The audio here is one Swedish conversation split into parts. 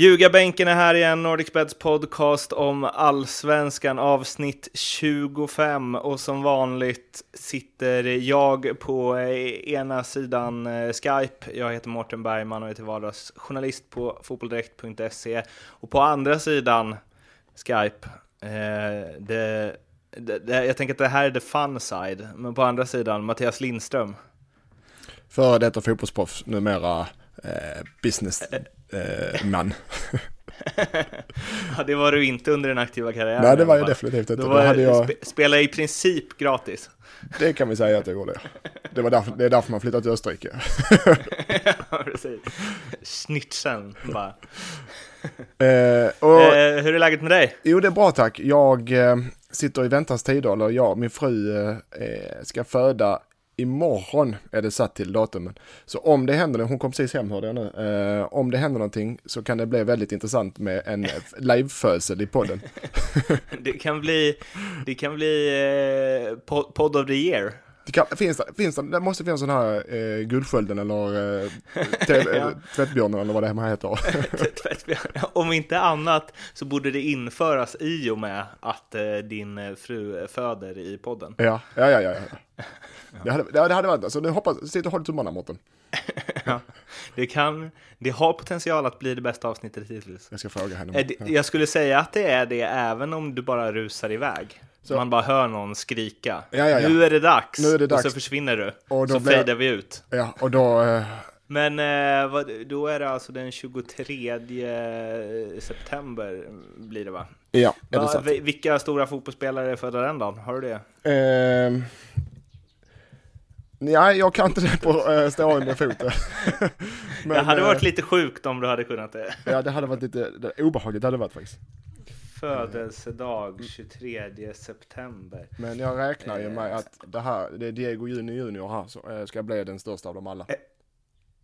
Ljugarbänken är här igen, NordicBets podcast om allsvenskan avsnitt 25 och som vanligt sitter jag på ena sidan eh, Skype. Jag heter Mårten Bergman och är till vardags journalist på fotbolldirekt.se och på andra sidan Skype, eh, det, det, det, jag tänker att det här är the fun side, men på andra sidan Mattias Lindström. Före detta fotbollsproffs, numera eh, businessman. Eh, ja, det var du inte under den aktiva karriären. Nej, det var jag definitivt inte. Då, var, hade jag... Spela i princip gratis. Det kan vi säga att jag gjorde. Det, var därför, det är därför man flyttat till Österrike. ja, precis. Snitsen bara. Eh, och, eh, hur är läget med dig? Jo, det är bra tack. Jag eh, sitter i väntans tider, eller jag, min fru eh, eh ska föda imorgon är det satt till datumen. Så om det händer, hon kom precis hem hörde jag nu, eh, om det händer någonting så kan det bli väldigt intressant med en eh, livefödsel i podden. det kan bli, det kan bli eh, podd of the year. Det, kan, finns, det, finns det, det måste finnas sån här eh, Guldskölden eller eh, ja. Tvättbjörnen eller vad det här heter. Om inte annat så borde det införas i och med att eh, din fru föder i podden. Ja, ja, ja. ja. Det, hade, det hade varit, alltså, hoppas, sitt och håll tummarna Mårten. ja, det kan, det har potential att bli det bästa avsnittet hittills. Jag ska fråga henne. Jag skulle säga att det är det även om du bara rusar iväg. Så. Man bara hör någon skrika. Ja, ja, ja. Nu är det dags! Nu är det dags. Och så försvinner du. Och då så blir... fejdar vi ut. Ja, och då... Eh... Men eh, då är det alltså den 23 september blir det va? Ja, är det sant. Vilka stora fotbollsspelare är födda den dagen? Har du det? Eh... Nej, jag kan inte det på äh, stående fot. Men, det hade varit lite sjukt om du hade kunnat det. ja, det hade varit lite det, obehagligt, det hade varit faktiskt. Födelsedag 23 september. Men jag räknar ju med att det här, det är Diego Junior Junior här, så ska bli den största av dem alla.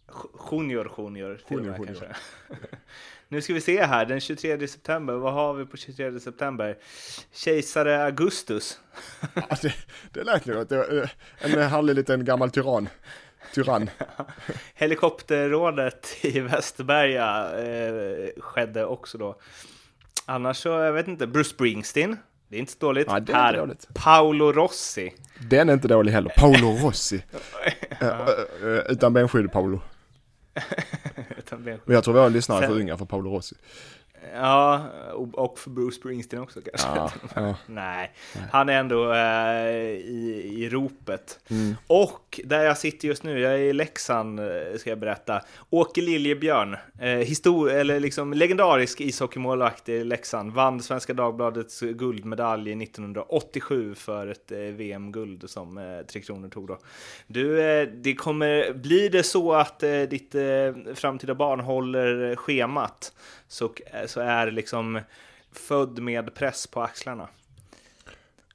Eh, junior, junior, junior, junior. kanske. nu ska vi se här, den 23 september, vad har vi på 23 september? Kejsare Augustus. ja, det, det lät något, en härlig liten gammal tyrann. Tyrann. Helikopterrådet i Västerberga eh, skedde också då. Annars så, jag vet inte, Bruce Springsteen. Det är inte så dåligt. Ja, det är inte dåligt. Paolo Rossi. Den är inte dålig heller. Paolo Rossi. ja. Utan benskydd, Paolo. Men jag tror har lyssnare Sen... för unga för Paolo Rossi. Ja, och för Bruce Springsteen också kanske. Ja, ja. Nej, han är ändå äh, i, i ropet. Mm. Och där jag sitter just nu, jag är i Leksand eh, ska jag berätta. Åke Liljebjörn, eh, histor eller liksom legendarisk ishockeymålvakt i Leksand, vann Svenska Dagbladets guldmedalj 1987 för ett eh, VM-guld som eh, Tre Kronor tog då. Du, eh, det kommer, blir det så att eh, ditt framtida barn håller schemat så, så är liksom född med press på axlarna.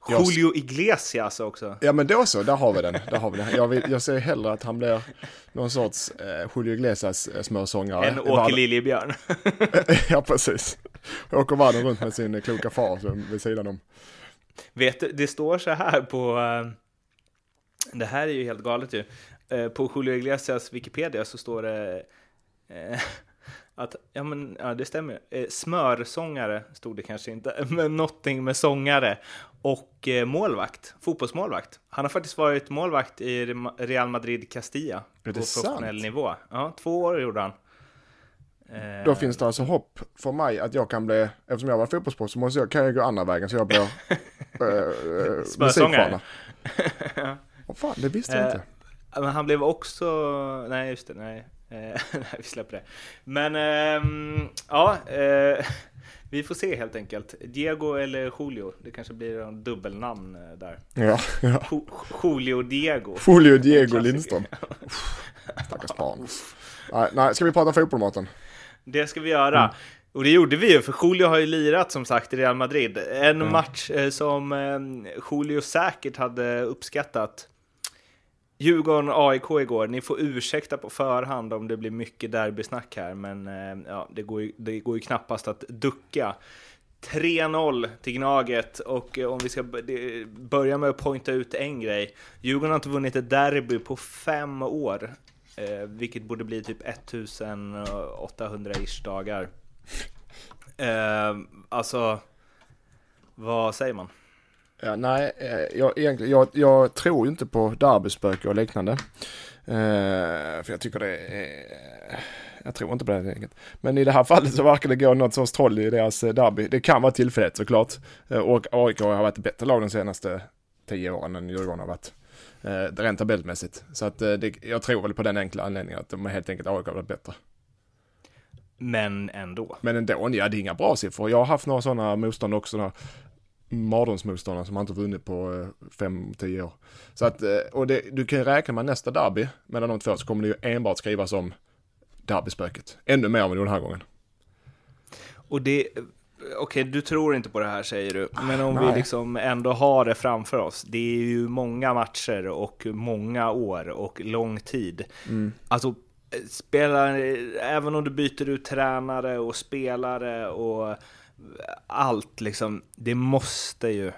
Julio Iglesias också. Ja men då så, där har vi den. Där har vi den. Jag, vill, jag ser hellre att han blir någon sorts eh, Julio Iglesias eh, småsångare. En Åke Liljebjörn. ja precis. Åker världen runt med sin kloka far vid sidan om. Vet du, det står så här på, eh, det här är ju helt galet ju. Eh, på Julio Iglesias Wikipedia så står det eh, att, ja men, ja det stämmer. Eh, smörsångare stod det kanske inte, men någonting med sångare och eh, målvakt, fotbollsmålvakt. Han har faktiskt varit målvakt i Real Madrid Castilla på professionell sant? nivå. Ja, två år gjorde han. Då eh, finns det alltså hopp för mig att jag kan bli, eftersom jag var fotbollsproffs så måste jag, kan jag gå andra vägen så jag blir äh, Smörsångare? ja. Oh, fan, det visste jag inte. Men han blev också, nej just det, nej. nej, vi släpper det. Men ähm, ja, äh, vi får se helt enkelt. Diego eller Julio, det kanske blir en dubbelnamn äh, där. Ja, ja. Julio Diego. Julio Diego Lindström. Stackars barn. Nej, nej, ska vi prata fotboll Mårten? Det ska vi göra. Mm. Och det gjorde vi ju, för Julio har ju lirat som sagt i Real Madrid. En mm. match eh, som eh, Julio säkert hade uppskattat. Djurgården-AIK igår, ni får ursäkta på förhand om det blir mycket derbysnack här, men eh, ja, det, går ju, det går ju knappast att ducka. 3-0 till Gnaget och eh, om vi ska börja med att pointa ut en grej. Djurgården har inte vunnit ett derby på fem år, eh, vilket borde bli typ 1800-ish dagar. Eh, alltså, vad säger man? Ja, nej, eh, jag, jag, jag tror inte på derbyspöke och liknande. Eh, för jag tycker det är... Jag tror inte på det enkelt. Men i det här fallet så verkar det gå något sorts troll i deras eh, derby. Det kan vara tillfälligt såklart. Och AIK har varit ett bättre lag de senaste tio åren än Djurgården har varit. Eh, rent tabellmässigt. Så att det, jag tror väl på den enkla anledningen att de helt enkelt AIK har varit bättre. Men ändå. Men ändå, ja det är inga bra siffror. Jag har haft några sådana motstånd också. Mardrömsmotståndare som man inte vunnit på 5-10 år. Så att, och det, du kan ju räkna med nästa derby mellan de två så kommer det ju enbart skrivas om derbyspöket. Ännu mer än den här gången. Och det, okej, okay, du tror inte på det här säger du, men om Nej. vi liksom ändå har det framför oss. Det är ju många matcher och många år och lång tid. Mm. Alltså, spelar, även om du byter ut tränare och spelare och allt liksom, det måste ju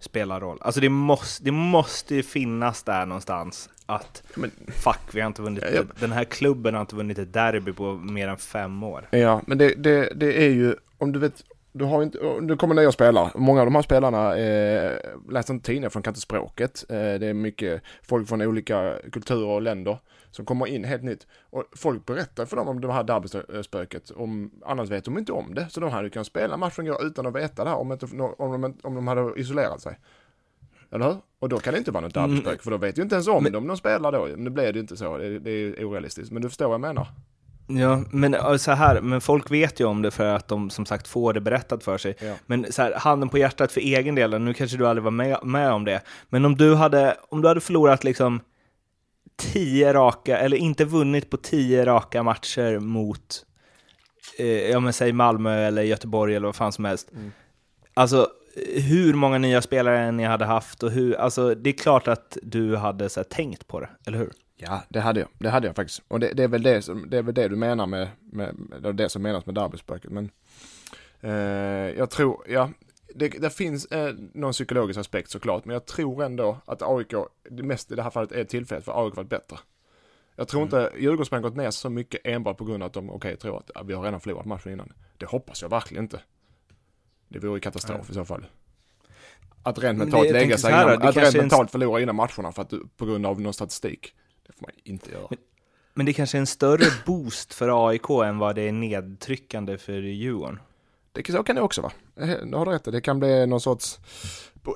spela roll. Alltså det måste, det måste ju finnas där någonstans att men, fuck, vi har inte vunnit, ja, ja. den här klubben har inte vunnit ett derby på mer än fem år. Ja, men det, det, det är ju, om du vet, du har inte, du kommer nya spelare. Många av de här spelarna eh, läser inte tidningar för de kan inte språket. Eh, det är mycket folk från olika kulturer och länder som kommer in helt nytt. Och folk berättar för dem om det här derbyspöket, om, annars vet de inte om det. Så de hade kunnat spela matchen utan att veta det här om, inte, om, de, om de hade isolerat sig. Eller hur? Och då kan det inte vara något derbyspöke, mm. för då vet ju inte ens om men, de spelar då. Nu blir det ju inte så, det, det är orealistiskt. Men du förstår vad jag menar. Ja, men så här, men folk vet ju om det för att de som sagt får det berättat för sig. Ja. Men så här, handen på hjärtat för egen del, nu kanske du aldrig var med, med om det, men om du hade, om du hade förlorat liksom tio raka, eller inte vunnit på tio raka matcher mot, eh, ja men säg Malmö eller Göteborg eller vad fan som helst. Mm. Alltså, hur många nya spelare ni hade haft och hur, alltså det är klart att du hade så här, tänkt på det, eller hur? Ja, det hade jag. Det hade jag faktiskt. Och det, det, är, väl det, som, det är väl det du menar med, med, med det som menas med derbyspöket. Men eh, jag tror, ja, det, det finns eh, någon psykologisk aspekt såklart, men jag tror ändå att AIK, det mest i det här fallet är tillfället för AIK varit bättre. Jag tror mm. inte Djurgårdsmän gått ner så mycket enbart på grund av att de, okej, okay, tror att ja, vi har redan förlorat matchen innan. Det hoppas jag verkligen inte. Det vore katastrof mm. i så fall. Att rent mentalt lägga sig innan, att rent mentalt förlora innan matcherna för att på grund av någon statistik. Det får man inte göra. Men, men det kanske är en större boost för AIK än vad det är nedtryckande för Djurgården. Det, så kan det också vara. Du har rätt Det kan bli någon sorts,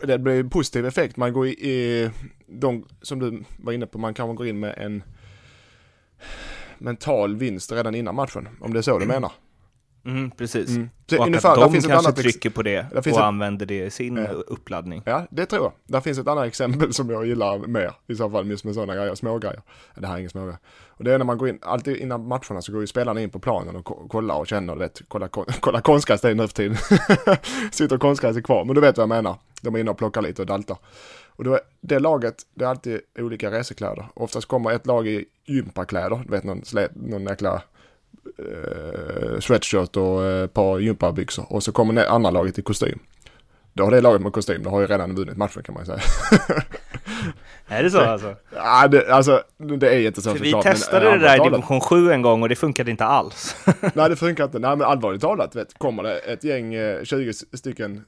det blir en positiv effekt. Man går i, i de, som du var inne på, man kan gå in med en mental vinst redan innan matchen. Om det är så du menar. Mm, precis. Mm. Så och ungefär, att de kanske annat trycker på det och ett, använder det i sin eh, uppladdning. Ja, det tror jag. Där finns ett annat exempel som jag gillar mer i så fall, just med sådana grejer, små grejer. Det här är inga små grejer. Och det är när man går in, alltid innan matcherna så går ju spelarna in på planen och kollar och känner, vet, kolla, kolla konstgräs det är nu för tiden. Sitter och konstgräs är kvar, men du vet vad jag menar. De är inne och plockar lite och daltar. Och då, det laget, det är alltid olika resekläder. Oftast kommer ett lag i gympakläder, du vet någon, någon jäkla eh, sweatshirt och ett eh, par gympabyxor. Och så kommer andra laget i kostym. Då har det laget med kostym, då har ju redan vunnit matchen kan man ju säga. är det så alltså? Ja, det, alltså det är inte så För Vi testade men, det där i division 7 en gång och det funkade inte alls. Nej, det funkar inte. Nej, men allvarligt talat, vet, kommer det ett gäng, 20 eh, stycken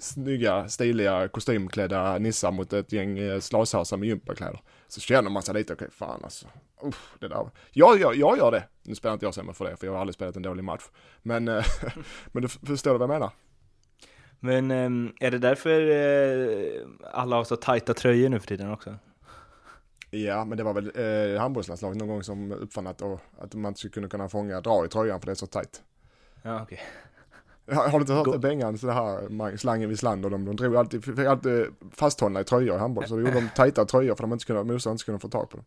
snygga, stiliga, kostymklädda nissar mot ett gäng eh, slashasar med gympakläder. Så känner man sig lite, okej okay, fan alltså. Uff, det där. Jag, jag, jag gör det. Nu spelar inte jag sämre för det, för jag har aldrig spelat en dålig match. Men, eh, men du förstår du vad jag menar? Men ehm, är det därför eh, alla har så tajta tröjor nu för tiden också? Ja, men det var väl eh, handbollslandslaget någon gång som uppfann att, att man skulle kunna, kunna fånga, dra i tröjan för det är så tajt. Ja, okej. Okay. Har du inte hört Go Bengan, så det här slangen vid sland och de, de drog alltid, fick alltid fasthållna i tröjor i handboll. Så då gjorde de tajta tröjor för att de inte skulle, motståndaren inte skulle få tag på dem.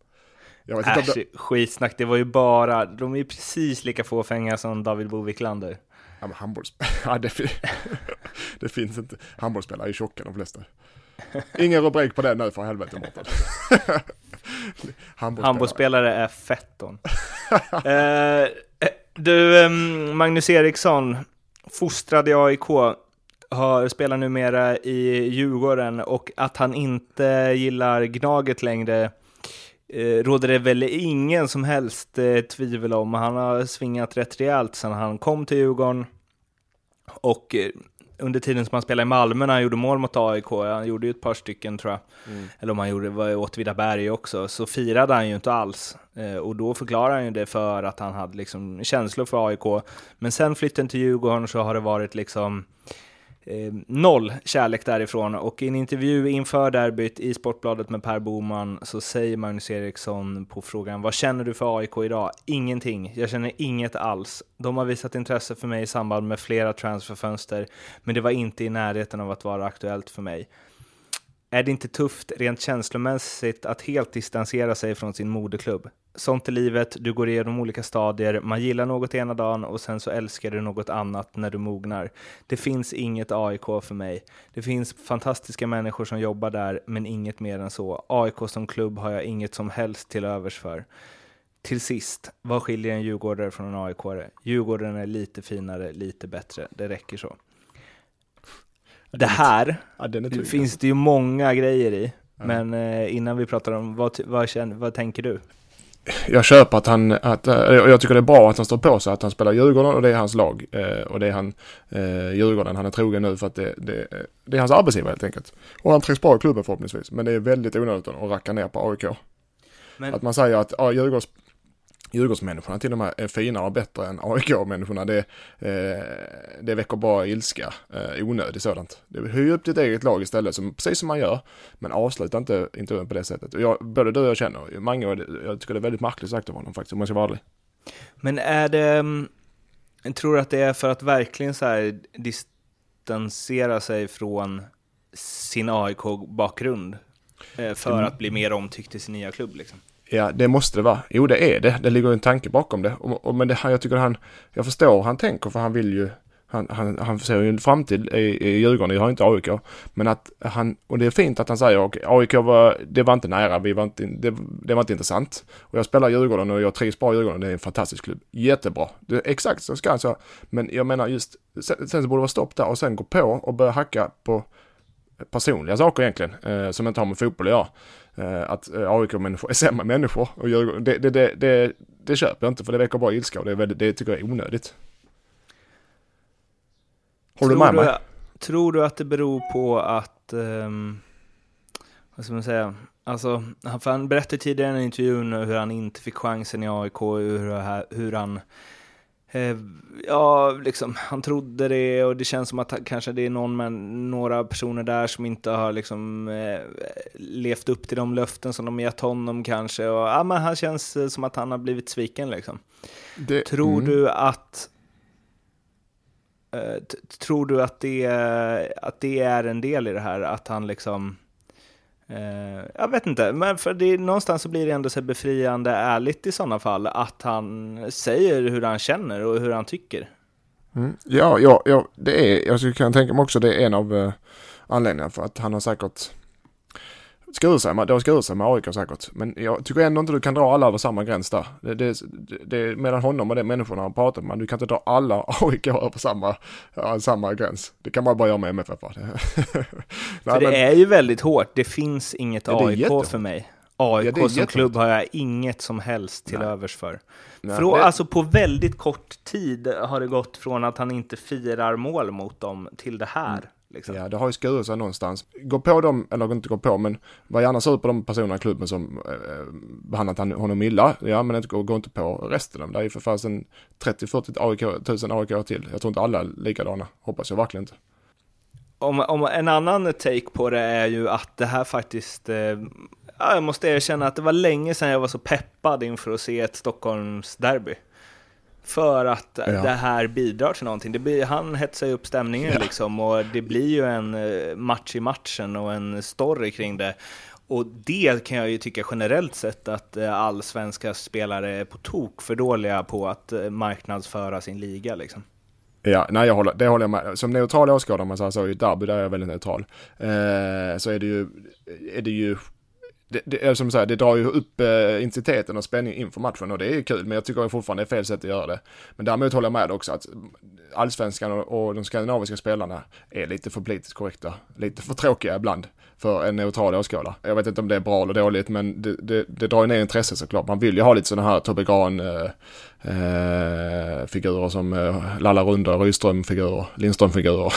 Jag vet Äsch, inte skitsnack, det var ju bara, de är ju precis lika fåfänga som David Bo Wiklander. Ja men handbollsspelare, ja, det, det finns inte, handbollsspelare är ju tjocka de flesta. Ingen rubrik på det nu för helvete Mårten. handbollsspelare är fetton. eh, du, Magnus Eriksson, fostrad i AIK, har, spelar numera i Djurgården och att han inte gillar Gnaget längre råder det väl ingen som helst eh, tvivel om. Han har svingat rätt rejält sedan han kom till Djurgården. Och eh, under tiden som han spelade i Malmö när han gjorde mål mot AIK, han gjorde ju ett par stycken tror jag, mm. eller om han gjorde, var Åtvidaberg också, så firade han ju inte alls. Eh, och då förklarar han ju det för att han hade liksom känslor för AIK. Men sen flytten till Djurgården så har det varit liksom eh, noll kärlek därifrån. Och i en intervju inför derbyt i Sportbladet med Per Boman så säger Magnus Eriksson på frågan vad känner du för AIK idag? Ingenting. Jag känner inget alls. De har visat intresse för mig i samband med flera transferfönster, men det var inte i närheten av att vara aktuellt för mig. Är det inte tufft rent känslomässigt att helt distansera sig från sin moderklubb? Sånt är livet, du går igenom olika stadier, man gillar något ena dagen och sen så älskar du något annat när du mognar. Det finns inget AIK för mig. Det finns fantastiska människor som jobbar där, men inget mer än så. AIK som klubb har jag inget som helst till övers för. Till sist, vad skiljer en djurgårdare från en AIK-are? Djurgården är lite finare, lite bättre. Det räcker så. Det här ja, finns det ju många grejer i, ja. men eh, innan vi pratar om vad, vad, känner, vad tänker du? jag köper att han, att, eh, jag tycker det är bra att han står på sig att han spelar Djurgården och det är hans lag. Eh, och det är han, eh, Djurgården, han är trogen nu för att det, det, det är hans arbetsgivare helt enkelt. Och han trivs bra i klubben förhoppningsvis. Men det är väldigt onödigt att racka ner på AIK. Men... Att man säger att ja, Djurgårds Djurgårdsmänniskorna till och med är finare och bättre än AIK-människorna. Det, eh, det väcker bara ilska, eh, onödigt sådant. Höj upp ditt eget lag istället, som, precis som man gör. Men avsluta inte intervjun på det sättet. Och jag, både du och jag känner, Mange, jag tycker det är väldigt märkligt sagt av honom faktiskt, om man ska vara ärlig. Men är det, mm, jag tror att det är för att verkligen så här distansera sig från sin AIK-bakgrund? Eh, för mm. att bli mer omtyckt i sin nya klubb liksom? Ja, det måste det vara. Jo, det är det. Det ligger en tanke bakom det. Och, och, men det, jag tycker han, jag förstår hur han tänker för han vill ju, han, han, han ser ju en framtid i, i Djurgården, jag har inte AIK. Men att han, och det är fint att han säger, att AIK var, det var inte nära, vi var inte, det, det var inte intressant. Och jag spelar Djurgården och jag trivs bra i Djurgården, det är en fantastisk klubb. Jättebra. Det, exakt så ska han säga. Men jag menar just, sen, sen så borde det vara stopp där och sen gå på och börja hacka på personliga saker egentligen, eh, som inte har med fotboll att göra. Eh, att eh, AIK-människor är sämre människor. Och det, det, det, det, det köper jag inte för det väcker bara ilska och det, väldigt, det tycker jag är onödigt. Håller du med mig? Tror du att det beror på att, um, vad ska man säga, alltså, för han berättade tidigare i intervjun hur han inte fick chansen i AIK, hur, hur han ja, liksom, han trodde det och det känns som att kanske det är någon med, några personer där som inte har liksom, eh, levt upp till de löften som de gett honom kanske. Och, ja, men han känns eh, som att han har blivit sviken. Liksom. Det, tror mm. du att eh, Tror du att det, att det är en del i det här? Att han liksom Eh, jag vet inte, men för det, någonstans så blir det ändå så befriande ärligt i sådana fall att han säger hur han känner och hur han tycker. Mm. Ja, ja, ja, det är, jag kan tänka mig också det är en av eh, anledningarna för att han har säkert skurit sig, det har skurit sig med AIK säkert. Men jag tycker ändå inte du kan dra alla över samma gräns där. Det, det, det, mellan honom och de människorna han pratat med, du kan inte dra alla AIK över samma, samma gräns. Det kan man bara göra med MFF. Nej, det men, är ju väldigt hårt, det finns inget ja, AIK för mig. AIK ja, som klubb har jag inget som helst till Nej. övers för. Nej, Frå, det... Alltså på väldigt kort tid har det gått från att han inte firar mål mot dem till det här. Mm. Liksom. Ja, det har ju skurit sig någonstans. Gå på dem, eller inte gå på, men var gärna sur på de personerna i klubben som eh, behandlat honom illa. Ja, men inte, gå, gå inte på resten. Det är ju för fasen 30-40 AIK, tusen AIK till. Jag tror inte alla är likadana, hoppas jag verkligen inte. Om, om en annan take på det är ju att det här faktiskt, eh, jag måste erkänna att det var länge sedan jag var så peppad inför att se ett Stockholms derby för att ja. det här bidrar till någonting. Det blir, han hetsar ju upp stämningen ja. liksom och det blir ju en eh, match i matchen och en story kring det. Och det kan jag ju tycka generellt sett att eh, allsvenska spelare är på tok för dåliga på att eh, marknadsföra sin liga liksom. Ja, nej jag håller, det håller jag med. Som neutral åskådare, om man säger så, i derby där är jag väldigt neutral. Eh, så är det ju, är det ju det, det, eh, som säger, det drar ju upp eh, intensiteten och spänningen inför matchen och det är kul, men jag tycker fortfarande det är fel sätt att göra det. Men däremot håller jag med också att allsvenskan och, och de skandinaviska spelarna är lite för politiskt korrekta, lite för tråkiga ibland för en neutral åskådare. Jag vet inte om det är bra eller dåligt men det, det, det drar ju ner intresset såklart. Man vill ju ha lite sådana här Tobbe Gran eh, eh, figurer som eh, Lalla Runda, Rydström-figurer, Lindström-figurer.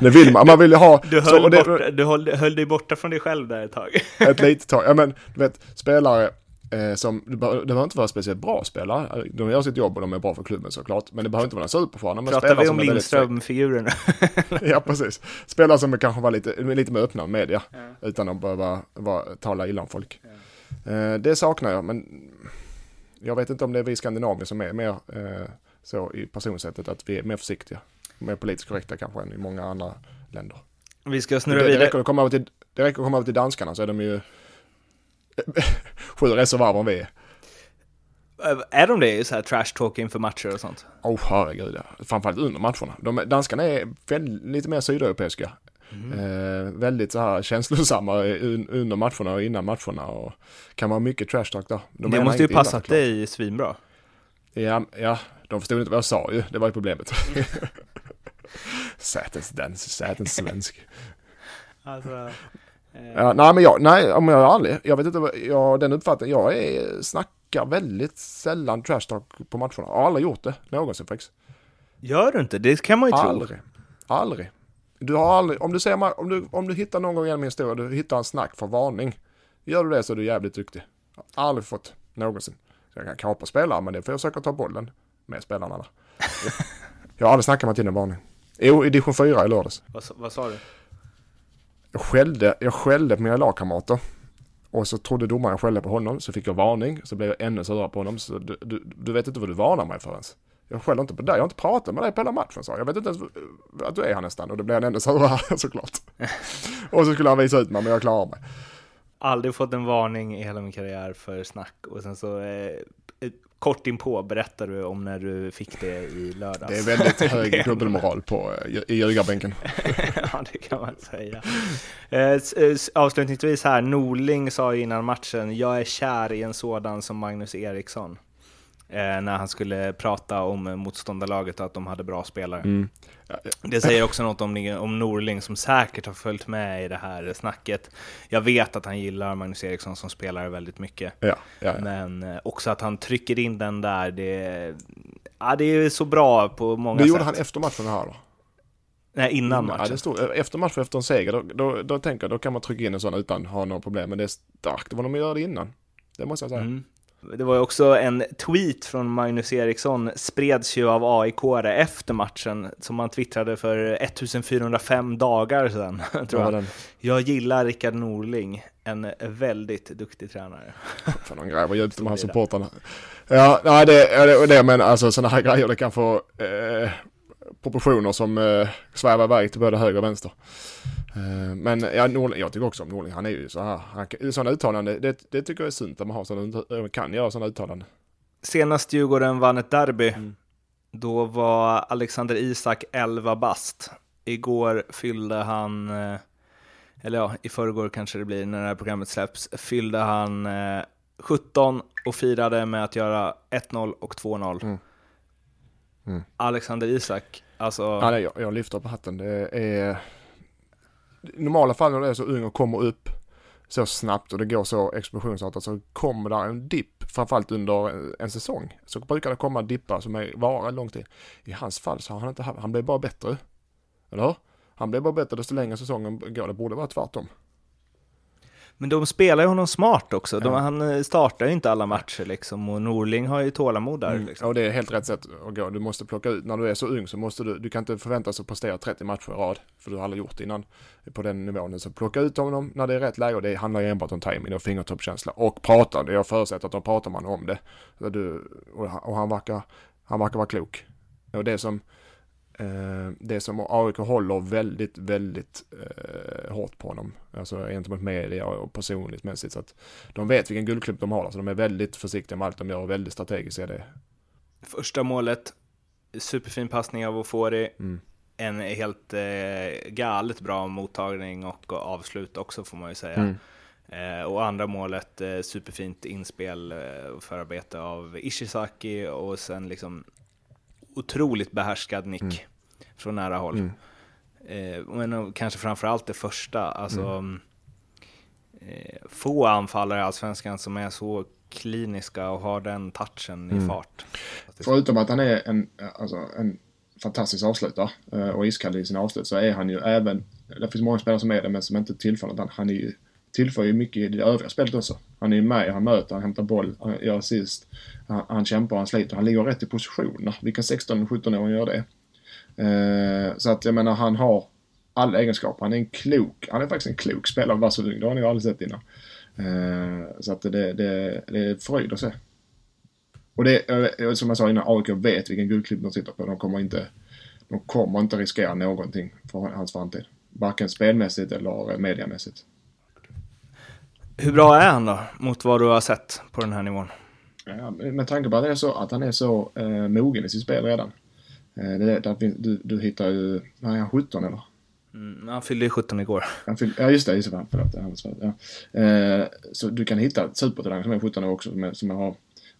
det vill man, man vill ju ha. Du höll, så, det, borta, du höll, höll dig borta från dig själv där ett tag. ett litet tag, ja men du vet spelare Eh, som, det behöver inte vara speciellt bra spelare. De gör sitt jobb och de är bra för klubben såklart. Men det behöver inte vara några superstjärnor. Pratar vi om Lindström-figuren ja, precis. Spelare som kanske var lite, lite mer öppna med media. Ja. Utan att behöva vara, tala illa om folk. Ja. Eh, det saknar jag, men jag vet inte om det är vi skandinavier som är mer eh, så i personsättet att vi är mer försiktiga. Mer politiskt korrekta kanske än i många andra länder. Vi ska snurra vidare. Det räcker att komma över till, det räcker att komma över till danskarna så är de ju sju reservoarer än vi är. De det i så här trash talk inför matcher och sånt? Åh oh, herregud ja. Framförallt under matcherna. De, danskarna är väldigt, lite mer sydeuropeiska. Mm. Eh, väldigt så här känslosamma under matcherna och innan matcherna och kan vara mycket trash talk där. De det måste ju passat dig svinbra. Ja, ja, de förstod inte vad jag sa ju, det var ju problemet. Sätens dans, sätens svensk. alltså, Ja, nej men jag, nej om jag är ärlig, jag vet inte, jag, den uppfattningen, jag är, snackar väldigt sällan trash talk på matcherna. Jag har aldrig gjort det någonsin faktiskt. Gör du inte? Det kan man ju aldrig. tro. Aldrig. Du har aldrig, om du säger, om du, om du hittar någon gång genom min historia, du hittar en snack för varning. Gör du det så är du jävligt duktig. Aldrig fått någonsin. Så jag kan kapa spelare, men det får jag försöka ta bollen med spelarna jag har aldrig snackat mig till en varning. Jo, i division 4 i lördags. Vad, vad sa du? Jag skällde, jag skällde på mina lagkamrater. Och så trodde domaren jag skällde på honom, så fick jag varning, så blev jag ännu surare på honom. Så du, du, du, vet inte vad du varnar mig för ens. Jag skäller inte på dig, jag har inte pratat med dig på hela matchen, sa jag. vet inte ens att du är här nästan. Och då blev han ännu surare såklart. och så skulle han visa ut mig, men jag klarar mig. Aldrig fått en varning i hela min karriär för snack och sen så eh, kort inpå berättar du om när du fick det i lördags. Det är väldigt hög dubbelmoral på, i ljugarbänken. ja, det kan man säga. Eh, eh, avslutningsvis här, Norling sa innan matchen, jag är kär i en sådan som Magnus Eriksson. Eh, när han skulle prata om motståndarlaget och att de hade bra spelare. Mm. Det säger också något om, om Norling som säkert har följt med i det här snacket. Jag vet att han gillar Magnus Eriksson som spelare väldigt mycket. Ja, ja, ja. Men eh, också att han trycker in den där, det, ja, det är så bra på många sätt. Det gjorde han efter matchen här då? Nej, innan matchen. Ja, det stod, efter matchen, efter en seger, då, då, då tänker jag då kan man trycka in en sån utan att ha några problem. Men det är starkt vad de gör det innan. Det måste jag säga. Mm. Det var ju också en tweet från Magnus Eriksson, spreds ju av aik efter matchen, som han twittrade för 1405 dagar sedan. Tror jag. jag gillar Rickard Norling, en väldigt duktig tränare. Fan, de gräver djupt de här supportrarna. Ja, nej, det är det, men alltså sådana här grejer, det kan få eh, proportioner som eh, svävar iväg till både höger och vänster. Eh, men ja, Norling, jag tycker också om Norling, han är ju så här, han, sådana uttalande, det, det tycker jag är sunt att man har sådana, eh, kan göra sådana uttalanden. Senast Djurgården vann ett derby, mm. då var Alexander Isak 11 bast. Igår fyllde han, eh, eller ja, i förrgår kanske det blir när det här programmet släpps, fyllde han 17 och firade med att göra 1-0 och 2-0. Mm. Mm. Alexander Isak, alltså... Ja, nej, jag, jag lyfter på hatten. Det är... I normala fall när du är så ung och kommer upp så snabbt och det går så explosionsartat så kommer där en dipp, framförallt under en säsong. Så brukar det komma dippar som är, vara lång tid. I hans fall så har han inte haft, han blev bara bättre. Eller hur? Han blev bara bättre desto längre säsongen går. Det borde vara tvärtom. Men de spelar ju honom smart också. De, ja. Han eh, startar ju inte alla matcher liksom och Norling har ju tålamod där. Mm. Liksom. Och det är helt rätt sätt att gå. Du måste plocka ut, när du är så ung så måste du, du kan inte förvänta dig att prestera 30 matcher i rad. För du har aldrig gjort det innan på den nivån. Så plocka ut honom när det är rätt läge och det handlar ju enbart om timing och fingertoppskänsla. Och prata, jag förutsätter att de pratar man om det. Du, och han verkar, han verkar vara klok. Och det som, Eh, det som AIK håller väldigt, väldigt eh, hårt på honom. Alltså gentemot media och personligt mässigt. Så att de vet vilken guldklubb de har. Så de är väldigt försiktiga med allt de gör och väldigt strategiska i det. Första målet, superfin passning av Ofori. Mm. En helt eh, galet bra mottagning och avslut också får man ju säga. Mm. Eh, och andra målet, eh, superfint inspel och eh, förarbete av Ishizaki och sen liksom otroligt behärskad nick. Mm från nära håll. Mm. Eh, men kanske framförallt det första. Alltså, mm. eh, få anfallare i Allsvenskan som är så kliniska och har den touchen mm. i fart. Förutom att han är en, alltså, en fantastisk avslutare eh, och iskall i sina avslut så är han ju även, det finns många spelare som är det men som inte tillför något. Han är ju, tillför ju mycket i det övriga spelet också. Han är ju med, han möter, han hämtar boll, han gör assist, han, han kämpar, han sliter, han ligger rätt i positioner. Vilken 16-17-åring gör det? Eh, så att jag menar han har alla egenskaper. Han är en klok, han är faktiskt en klok spelare att så ung. Det har ni aldrig sett innan. Eh, så att det, det, det är fröjd att se. Och det är som jag sa innan, AIK vet vilken guldklipp de sitter på. De kommer inte, de kommer inte riskera någonting för hans framtid. Varken spelmässigt eller mediamässigt. Hur bra är han då, mot vad du har sett på den här nivån? Ja, med tanke på att, det är så, att han är så eh, mogen i sitt spel redan. Eh, det, där, du, du hittar ju, är han 17 eller? Mm, han fyllde ju 17 igår. Han fyllde, ja just det, just det, förlåt. Ja. Eh, så du kan hitta supertalang som är 17 år också som, som har,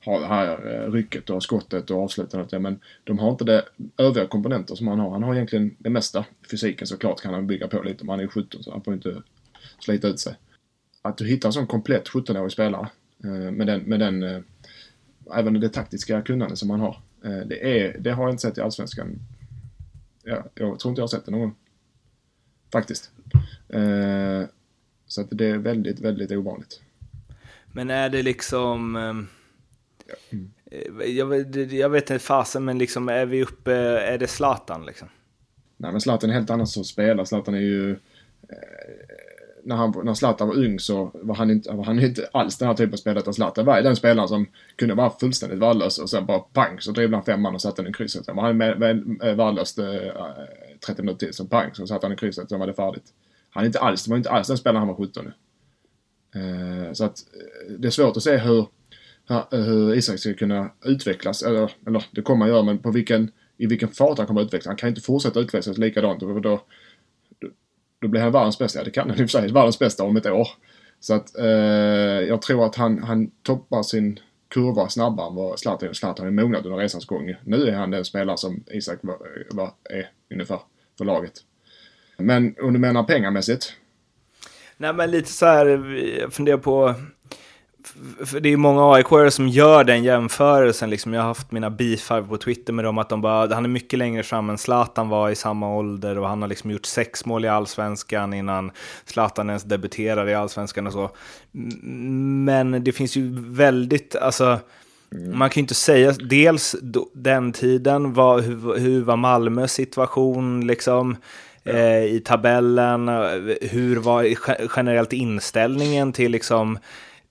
har det här eh, rycket och skottet och avslutandet. men de har inte det övriga komponenter som han har. Han har egentligen det mesta. Fysiken såklart kan han bygga på lite, men han är 17 så han får inte slita ut sig. Att du hittar en sån komplett 17-årig spelare eh, med den, med den eh, även det taktiska kunnande som han har. Eh, det, är, det har jag inte sett i Allsvenskan. Ja, jag tror inte jag har sett det någon gång. Faktiskt. Så att det är väldigt, väldigt ovanligt. Men är det liksom... Mm. Jag, jag, vet inte fasen, men liksom är vi uppe, är det Zlatan liksom? Nej men Zlatan är helt annan som spelare. Zlatan är ju när, han, när Zlatan var ung så var han inte, var han inte alls den här typen av spelare. Utan Zlatan var den spelaren som kunde vara fullständigt värdelös och sen bara pang så dribblade han femman och satte den i krysset. Sen var han värdelös eh, 30 minuter till, så pang, så satte han i krysset, sen var det färdigt. Han är inte alls, det var inte alls den spelaren han var 17 nu. Eh, så att eh, det är svårt att se hur, hur Isak ska kunna utvecklas, eller, eller det kommer han göra, men på vilken, i vilken fart han kommer att utvecklas. Han kan inte fortsätta utvecklas likadant, för då, då blir han världens bästa. Ja, det kan han i och för sig, världens bästa om ett år. Så att eh, jag tror att han, han toppar sin kurva snabbare än vad Zlatan är. Zlatan är mognat under resans gång. Nu är han den spelare som Isak var, var, är ungefär för laget. Men om du menar pengamässigt? Nej men lite så här, jag funderar på, för det är många aik som gör den jämförelsen. Liksom, jag har haft mina beefar på Twitter med dem, att de bara, han är mycket längre fram än Zlatan var i samma ålder och han har liksom gjort sex mål i allsvenskan innan Zlatan ens debuterade i allsvenskan och så. Men det finns ju väldigt, alltså, Mm. Man kan ju inte säga, dels den tiden, var, hur, hur var Malmös situation liksom? Eh, i tabellen, hur var generellt inställningen till liksom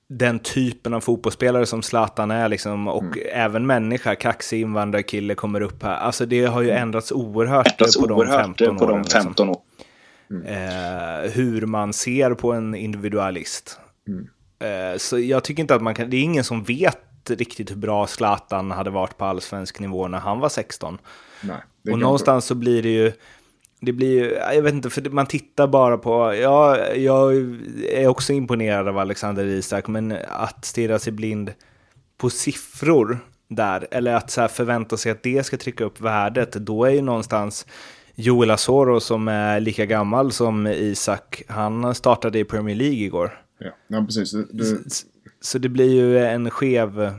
den typen av fotbollsspelare som Zlatan är liksom, och mm. även människa, kaxig invandrarkille kommer upp här. Alltså det har ju mm. ändrats oerhört, ändrats på, oerhört de 15 på åren. De 15 liksom. mm. eh, hur man ser på en individualist. Mm. Eh, så jag tycker inte att man kan, det är ingen som vet riktigt hur bra Zlatan hade varit på allsvensk nivå när han var 16. Nej, och någonstans så blir det ju, det blir ju, jag vet inte, för man tittar bara på, ja, jag är också imponerad av Alexander Isak, men att stirra sig blind på siffror där, eller att så förvänta sig att det ska trycka upp värdet, då är ju någonstans Joel Asoro som är lika gammal som Isak, han startade i Premier League igår. Ja, ja precis. Du, så det blir ju en skev...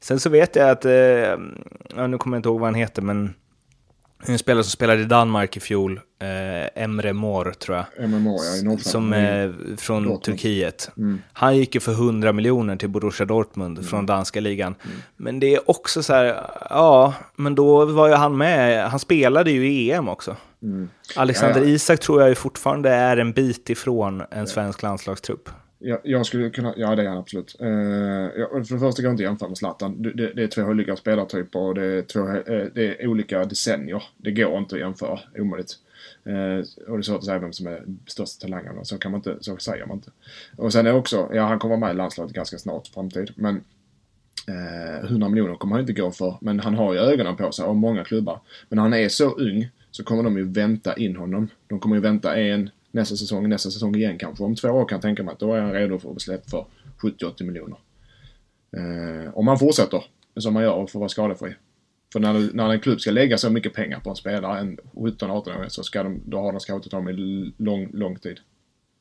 Sen så vet jag att, eh, ja, nu kommer jag inte ihåg vad han heter, men en spelare som spelade i Danmark i fjol, eh, Emre Mor tror jag. Emre Mor, ja. Som är från Dortmund. Turkiet. Mm. Han gick ju för 100 miljoner till Borussia Dortmund mm. från danska ligan. Mm. Men det är också så här, ja, men då var ju han med, han spelade ju i EM också. Mm. Alexander ja, ja. Isak tror jag ju fortfarande är en bit ifrån en svensk landslagstrupp. Jag, jag, skulle kunna, ja det är han absolut. Uh, jag, för det första går inte att jämföra med Zlatan. Det, det, det, är två olika spelartyper och det är, två, uh, det är olika decennier. Det går inte att jämföra, omöjligt. Uh, och det är svårt att säga vem som är största talangen. Så, kan man inte, så säger man inte. Och sen är också, ja han kommer vara med i landslaget ganska snart framtid. Men uh, 100 miljoner kommer han inte gå för. Men han har ju ögonen på sig av många klubbar. Men när han är så ung så kommer de ju vänta in honom. De kommer ju vänta en, nästa säsong, nästa säsong igen kanske. Om två år kan jag tänka mig att då är han redo för att bli släppt för 70-80 miljoner. Eh, om han fortsätter som han gör och får vara skadefri. För när, när en klubb ska lägga så mycket pengar på en spelare, en 17-18-åring, så ska de, då har de scoutat honom i lång, lång tid.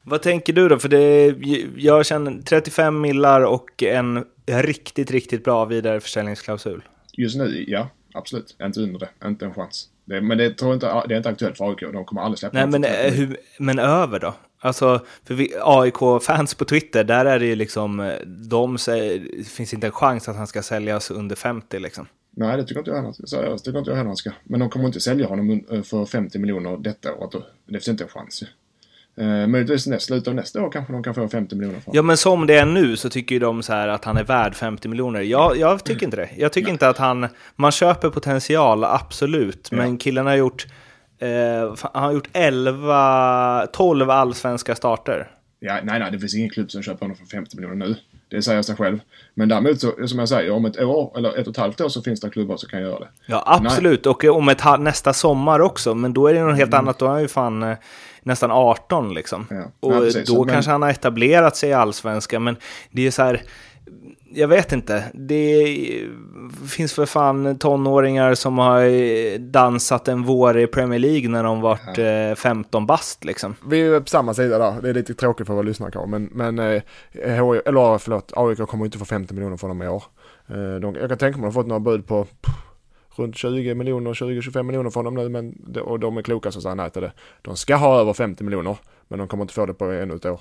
Vad tänker du då? För det, jag känner 35 millar och en riktigt, riktigt bra vidareförsäljningsklausul. Just nu, ja. Absolut. Inte under det. Inte en chans. Det, men det tror inte, det är inte aktuellt för AIK. De kommer aldrig släppa Nej, men, eh, hur, men över då? Alltså, för AIK-fans på Twitter, där är det ju liksom, eh, de säger, det finns inte en chans att han ska säljas under 50 liksom. Nej, det tycker inte jag heller. Seriöst, tycker inte jag heller han ska. Men de kommer inte sälja honom eh, för 50 miljoner detta året. Det finns inte en chans. Eh, möjligtvis näst, slutet av nästa år kanske de kan få 50 miljoner. Ja, men som det är nu så tycker ju de så här att han är värd 50 miljoner. Jag, jag tycker inte det. Jag tycker Nej. inte att han... Man köper potential, absolut. Men ja. killen har gjort... Eh, han har gjort 11, 12 allsvenska starter. Ja, nej, nej, det finns ingen klubb som köper honom för 50 miljoner nu. Det säger sig själv. Men däremot så, som jag säger, om ett år eller ett och ett halvt år så finns det klubbar som kan göra det. Ja, absolut. Nej. Och om ett nästa sommar också. Men då är det något helt mm. annat. Då är han ju fan eh, nästan 18 liksom. Ja. Och ja, då men... kanske han har etablerat sig i allsvenskan. Men det är så här, jag vet inte. Det finns för fan tonåringar som har dansat en vår i Premier League när de varit ja. 15 eh, bast liksom. Vi är på samma sida där. Det är lite tråkigt för våra lyssnare kanske. Men, men eh, eller förlåt, AIK kommer inte få 50 miljoner från dem i år. Eh, de, jag kan tänka mig att de har fått några bud på runt 20 miljoner, 20-25 miljoner från dem nu men, och de är kloka som säger nej till det. De ska ha över 50 miljoner men de kommer inte få det på ännu ett år.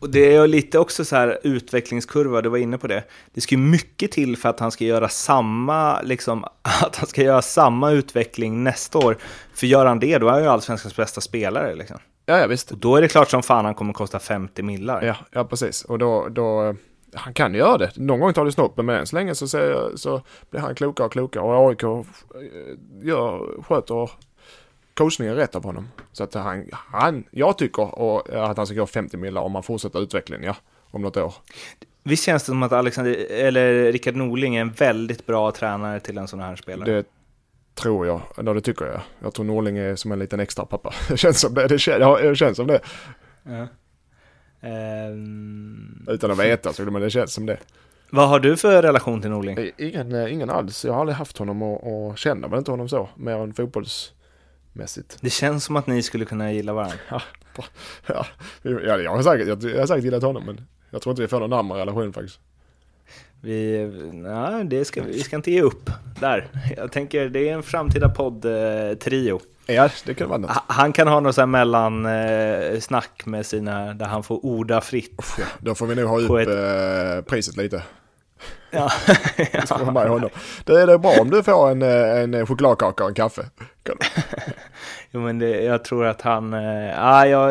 Och det är lite också så här utvecklingskurva, du var inne på det. Det ska ju mycket till för att han ska göra samma, liksom, att han ska göra samma utveckling nästa år. För gör han det, då är han ju allsvenskans bästa spelare. Liksom. Ja, ja, visst. Och då är det klart som fan han kommer kosta 50 millar. Ja, ja precis. Och då, då han kan göra det. Någon gång tar det snoppen men än så länge så, ser, så blir han klokare och klokare och AIK eh, gör, sköter coachningen rätt av honom. Så att han, han jag tycker och, att han ska gå 50 millar om han fortsätter utvecklingen, ja, om något år. Visst känns det som att Alexander, eller Rickard Norling är en väldigt bra tränare till en sån här spelare? Det tror jag, eller det tycker jag. Jag tror Norling är som en liten extra pappa. Det känns som det, det känns, ja, det känns som det. Ja. Um... Utan att veta, så, men det känns som det. Vad har du för relation till Norling? Ingen, eh, ingen alls. Jag har aldrig haft honom och, och känner väl inte honom så, mer än fotbollsmässigt. Det känns som att ni skulle kunna gilla varandra. Ja, ja, ja jag, har säkert, jag, jag har säkert gillat honom, men jag tror inte vi får någon närmare relation faktiskt. Vi, nej, det ska, vi ska inte ge upp där. Jag tänker det är en framtida podd-trio. Eh, Ja, det kan vara något. Han kan ha något så här mellansnack med sina, där han får orda fritt. Ja, då får vi nog ha upp ett... eh, priset lite. Ja. ja. med honom. Det är det bra om du får en, eh, en chokladkaka och en kaffe. jo, men det, jag tror att han, äh, ja,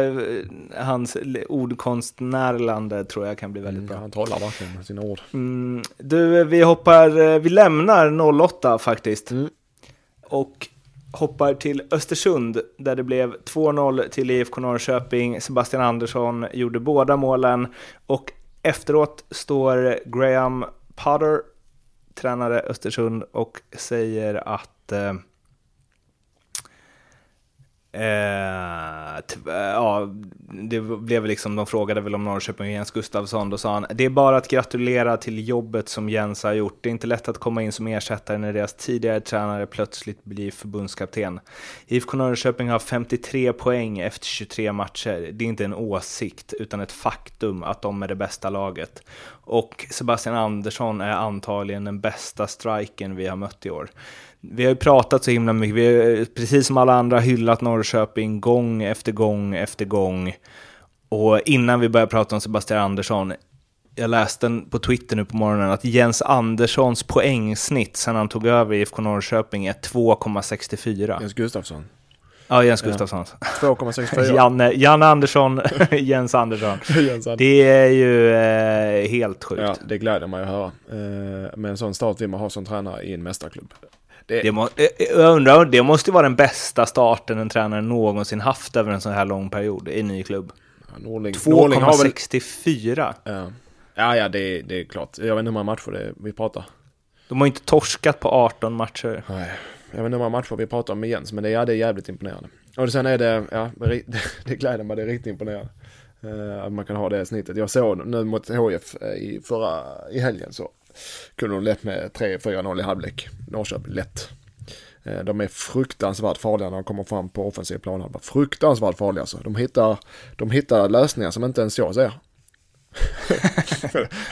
hans ordkonstnärlande tror jag kan bli väldigt mm, bra. Han talar verkligen med sina ord. Mm, du, vi hoppar, vi lämnar 08 faktiskt. Mm. Och hoppar till Östersund där det blev 2-0 till IFK Norrköping. Sebastian Andersson gjorde båda målen och efteråt står Graham Potter, tränare Östersund, och säger att eh, eh, ja, det blev liksom, de frågade väl om Norrköping och Jens Gustafsson, då sa han det är bara att gratulera till jobbet som Jens har gjort. Det är inte lätt att komma in som ersättare när deras tidigare tränare plötsligt blir förbundskapten. IFK Norrköping har 53 poäng efter 23 matcher. Det är inte en åsikt, utan ett faktum att de är det bästa laget. Och Sebastian Andersson är antagligen den bästa striken vi har mött i år vi har ju pratat så himla mycket, vi har precis som alla andra hyllat Norrköping gång efter gång efter gång. Och innan vi började prata om Sebastian Andersson, jag läste på Twitter nu på morgonen att Jens Anderssons poängsnitt sen han tog över IFK Norrköping är 2,64. Jens Gustafsson. Ja, Jens Gustafsson. 2,64. Janne, Janne Andersson, Jens Andersson. Jens Det är ju eh, helt sjukt. Ja, det gläder mig att höra. Eh, med en sån start vill man ha som tränare i en mästarklubb. Det... Det må, eh, eh, jag undrar, det måste vara den bästa starten en tränare någonsin haft över en sån här lång period i en ny klubb. Ja, 2,64. Ja. ja, ja, det, det är klart. Jag vet inte hur många matcher det är vi pratar. De har inte torskat på 18 matcher. Nej, jag vet inte hur många matcher vi pratar om med Jens, men det, ja, det är jävligt imponerande. Och sen är det, ja, det, det gläder mig, det är riktigt imponerande. Uh, att man kan ha det snittet. Jag såg nu mot HF i förra, i helgen så kunde de lätt med 3-4-0 i halvlek. Norrköping, lätt. Eh, de är fruktansvärt farliga när de kommer fram på offensiv plan. Fruktansvärt farliga alltså. De hittar, de hittar lösningar som inte ens jag ser.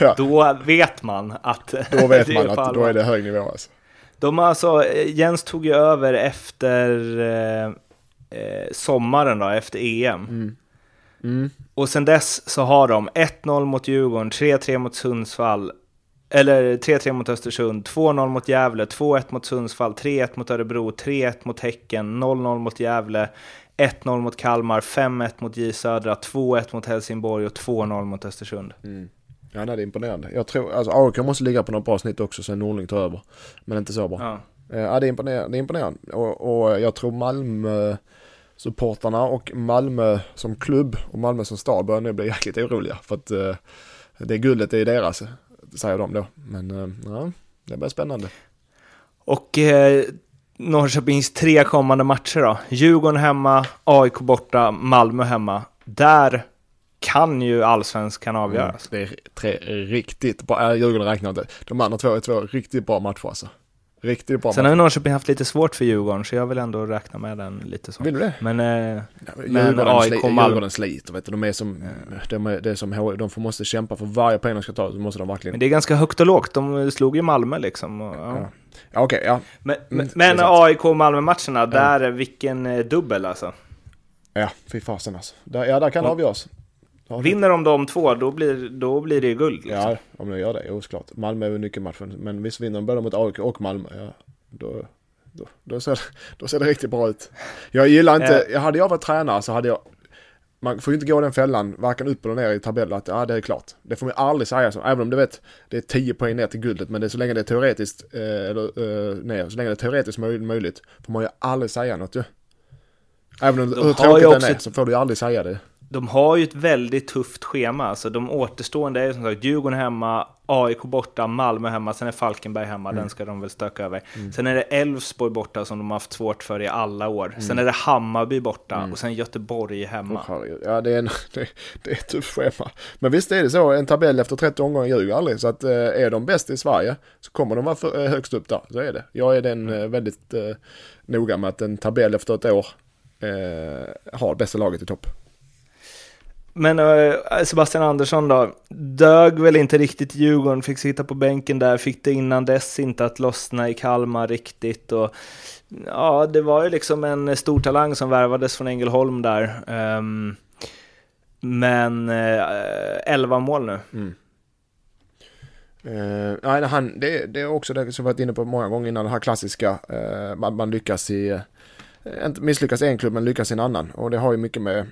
ja. Då vet man att Då vet man att då är det hög nivå alltså. De alltså, Jens tog ju över efter eh, eh sommaren då, efter EM. Mm. Mm. Och sen dess så har de 1-0 mot Djurgården, 3-3 mot Sundsvall, eller 3-3 mot Östersund, 2-0 mot Gävle, 2-1 mot Sundsvall, 3-1 mot Örebro, 3-1 mot Häcken, 0-0 mot Gävle, 1-0 mot Kalmar, 5-1 mot J Södra, 2-1 mot Helsingborg och 2-0 mot Östersund. Mm. Ja, det är imponerande. Jag tror, alltså AIK måste ligga på något bra snitt också sen Norling tar över. Men inte så bra. Ja, eh, ja det är imponerande. Det är imponerande. Och, och jag tror Malmö supportarna och Malmö som klubb och Malmö som stad börjar nu bli jäkligt oroliga. För att uh, det guldet är deras, säger de då. Men uh, ja, det blir spännande. Och eh, Norrköpings tre kommande matcher då? Djurgården hemma, AIK borta, Malmö hemma. Där kan ju allsvenskan avgöras. Mm, det är tre riktigt bra, Djurgården räknar inte. De andra två är två riktigt bra matcher alltså. Riktigt bra Sen har Norrköping haft lite svårt för Djurgården, så jag vill ändå räkna med den lite så. Vill du det? Men, eh, ja, men AIK och Malmö... Djurgården sliter, vet du. De är som, mm. de, är, det är som de får måste kämpa för varje poäng de ska ta, så måste de verkligen... Men det är ganska högt och lågt, de slog ju Malmö liksom. Och, ja. ja. Ja, okej, okay, ja. Men, mm, men AIK och Malmö-matcherna, där, vilken eh, dubbel alltså. Ja, fy fasen alltså. Där, ja, där kan det avgöras. Vinner de de två, då blir, då blir det guld. Liksom. Ja, om de gör det, osklart. Malmö är nyckelmatchen. Men visst vinner de både mot AIK och Malmö, ja, då, då, då, ser, då ser det riktigt bra ut. Jag gillar inte, jag hade jag varit tränare så hade jag, man får ju inte gå den fällan, varken upp eller ner i tabellen, att ja, det är klart. Det får man aldrig säga så, även om du vet, det är 10 poäng ner till guldet, men det är så länge det är teoretiskt, eh, eller eh, ner, så länge det är teoretiskt möjligt, får man ju aldrig säga något ju. Även om hur tråkigt den är, så får du ju aldrig säga det de har ju ett väldigt tufft schema. Alltså de återstående är som sagt Djurgården hemma, AIK borta, Malmö hemma, sen är Falkenberg hemma, mm. den ska de väl stöka över. Mm. Sen är det Elfsborg borta som de har haft svårt för i alla år. Mm. Sen är det Hammarby borta mm. och sen Göteborg hemma. Oh, ja, det är, en, det, det är ett tufft schema. Men visst är det så, en tabell efter 30 omgångar ljuger aldrig. Så att eh, är de bäst i Sverige så kommer de vara för, eh, högst upp där. Så är det. Jag är den mm. eh, väldigt eh, noga med att en tabell efter ett år eh, har bästa laget i topp. Men eh, Sebastian Andersson då, dög väl inte riktigt Djurgården, fick sitta på bänken där, fick det innan dess inte att lossna i Kalmar riktigt. Och, ja, det var ju liksom en stor talang som värvades från Ängelholm där. Um, men eh, uh, 11 mål nu. Mm. Uh, nej, han, det, det, är också det som vi varit inne på många gånger innan, det här klassiska, uh, man, man, lyckas i, uh, misslyckas i en klubb men lyckas i en annan. Och det har ju mycket med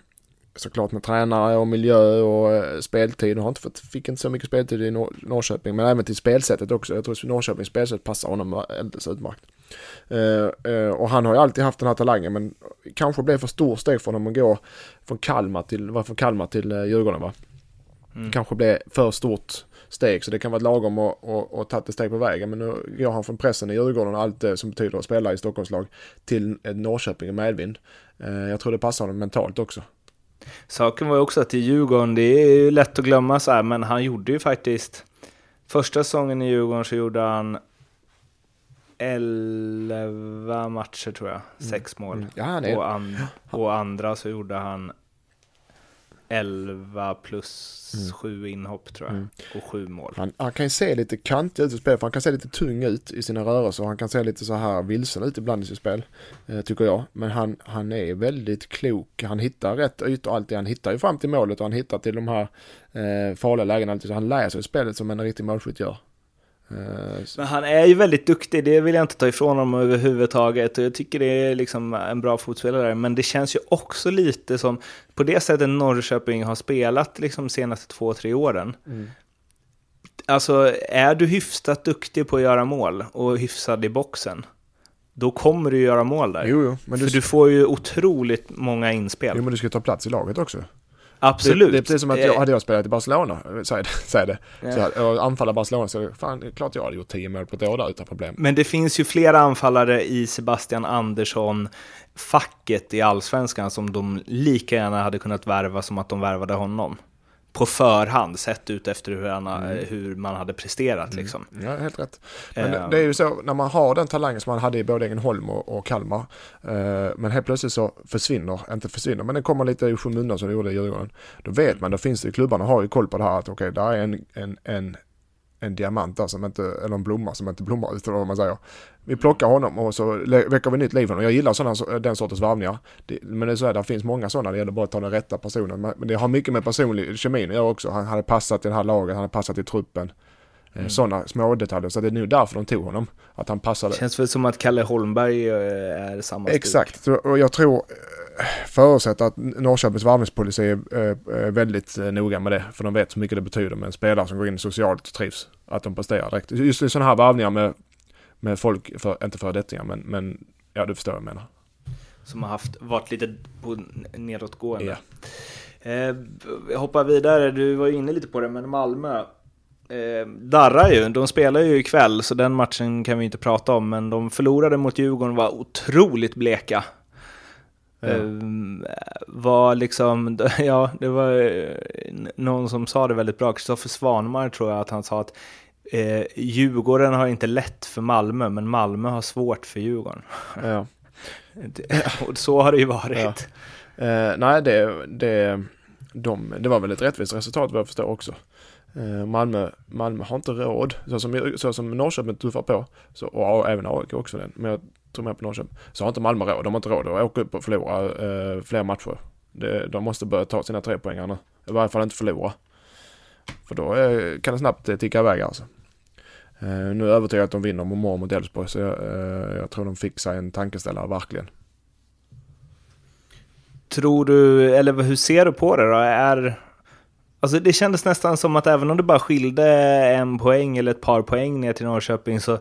såklart med tränare och miljö och eh, speltid. Har inte fått, fick inte så mycket speltid i Nor Norrköping, men även till spelsättet också. Jag tror att Norrköpings spelsätt passar honom alldeles utmärkt. Uh, uh, och han har ju alltid haft den här talangen, men kanske blev för stor steg för honom att gå från Kalmar till, var från Kalmar till uh, Djurgården va? Mm. Kanske blev för stort steg, så det kan vara lagom att, att, att ta ett steg på vägen. Men nu går han från pressen i Djurgården och allt det som betyder att spela i Stockholmslag till Norrköping i medvind. Jag tror det passar honom mentalt också. Saken var ju också att i Djurgården, det är ju lätt att glömma så här, men han gjorde ju faktiskt... Första säsongen i Djurgården så gjorde han 11 matcher tror jag, 6 mm. mål. Mm. Ja, och, an och andra så gjorde han 11 plus mm. 7 inhopp tror jag. Mm. Och 7 mål. Han, han kan ju se lite kantig ut i spel, för han kan se lite tung ut i sina rörelser. Och han kan se lite så här vilsen ut ibland i sitt spel. Eh, tycker jag. Men han, han är väldigt klok. Han hittar rätt ytor alltid. Han hittar ju fram till målet och han hittar till de här eh, farliga lägena alltid. Så han läser spelet som en riktig målskytt gör. Eh, Men han är ju väldigt duktig, det vill jag inte ta ifrån honom överhuvudtaget. Och jag tycker det är liksom en bra fotspelare. Men det känns ju också lite som, på det sättet Norrköping har spelat liksom de senaste två, tre åren. Mm. Alltså, är du hyfsat duktig på att göra mål och hyfsad i boxen, då kommer du göra mål där. Jo, jo, men du... För du får ju otroligt många inspel. Jo, men du ska ta plats i laget också. Absolut. Det, det, är precis som att jag, hade jag spelat i Barcelona, säg det, det ja. så och anfalla Barcelona så fan, det är klart jag hade gjort tio mål på ett år där utan problem. Men det finns ju flera anfallare i Sebastian Andersson, facket i allsvenskan som de lika gärna hade kunnat värva som att de värvade honom. På förhand, sett ut efter hur, han, mm. hur man hade presterat. Mm. Liksom. Ja, helt rätt. Men uh, det är ju så, när man har den talangen som man hade i både Ängelholm och, och Kalmar, uh, men helt plötsligt så försvinner, inte försvinner, men den kommer lite i skymundan som det gjorde i Djurgården. Då vet man, då finns det, klubbarna har ju koll på det här att okej, okay, där är en, en, en en diamant där som inte, eller en blomma som inte blommar ut eller vad man säger. Vi plockar honom och så väcker vi nytt liv honom. Jag gillar sådana, den sortens varvningar. Det, men det är så här, det finns många sådana, det gäller bara att ta den rätta personen. Men det har mycket med personlig kemin att göra också. Han hade passat i det här laget, han hade passat i truppen. Eh, mm. Sådana små detaljer, så det är nu därför de tog honom. Att han passade. Känns väl som att Kalle Holmberg eh, är samma Exakt, stuk. och jag tror förutsätter att Norrköpings varvningspolicy är, väldigt eh, noga med det. För de vet så mycket det betyder med en spelare som går in socialt och trivs. Att de presterar direkt. Just i sådana här varvningar med, med folk, för, inte föredettingar, men, men ja du förstår vad jag menar. Som har haft, varit lite på nedåtgående. Ja. Eh, jag hoppar vidare, du var inne lite på det, men Malmö eh, darrar ju. De spelar ju ikväll, så den matchen kan vi inte prata om, men de förlorade mot Djurgården var otroligt bleka. Ja. Uh, var liksom, ja, det var uh, någon som sa det väldigt bra, Kristoffer Svanmar tror jag att han sa att uh, Djurgården har inte lätt för Malmö, men Malmö har svårt för Djurgården. Ja. och så har det ju varit. Ja. Uh, nej, det, det, de, det var väl ett rättvist resultat vad jag förstår också. Eh, Malmö, Malmö har inte råd, så som, så som Norrköping tuffar på, så, och även AIK också den. Men jag tror mer på Norrköping, så har inte Malmö råd. De har inte råd att åka upp och förlora eh, fler matcher. Det, de måste börja ta sina tre poängar nu. I varje fall inte förlora. För då eh, kan det snabbt eh, ticka iväg alltså. Eh, nu är jag övertygad att de vinner mot mot Elfsborg så jag, eh, jag tror de fixar en tankeställare verkligen. Tror du, eller hur ser du på det då? Är, alltså det kändes nästan som att även om det bara skilde en poäng eller ett par poäng ner till Norrköping så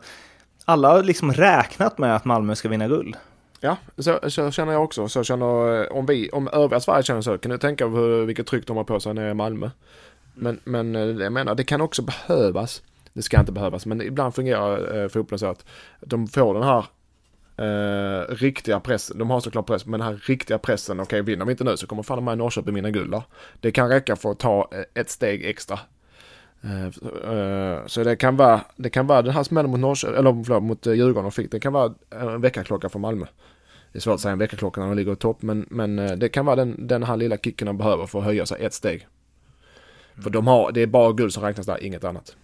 alla har liksom räknat med att Malmö ska vinna guld. Ja, så, så känner jag också. Så känner, eh, om vi, om övriga Sverige känner så, kan du tänka på vilket tryck de har på sig nere i Malmö. Men, men eh, jag menar, det kan också behövas. Det ska inte behövas, men ibland fungerar eh, fotbollen så att de får den här eh, riktiga pressen. De har såklart press, men den här riktiga pressen, okej okay, vinner vi inte nu så kommer fan de Norrköping vinna guld Det kan räcka för att ta eh, ett steg extra Eh, eh, så det kan vara, det kan vara den här smällen mot Norrköping, eller förlåt, mot eh, Djurgården och fick, det kan vara en veckaklocka för Malmö. Det är svårt att säga en veckaklocka när de ligger i topp, men, men eh, det kan vara den, den här lilla kicken de behöver för att höja sig ett steg. För de har, det är bara guld som räknas där, inget annat.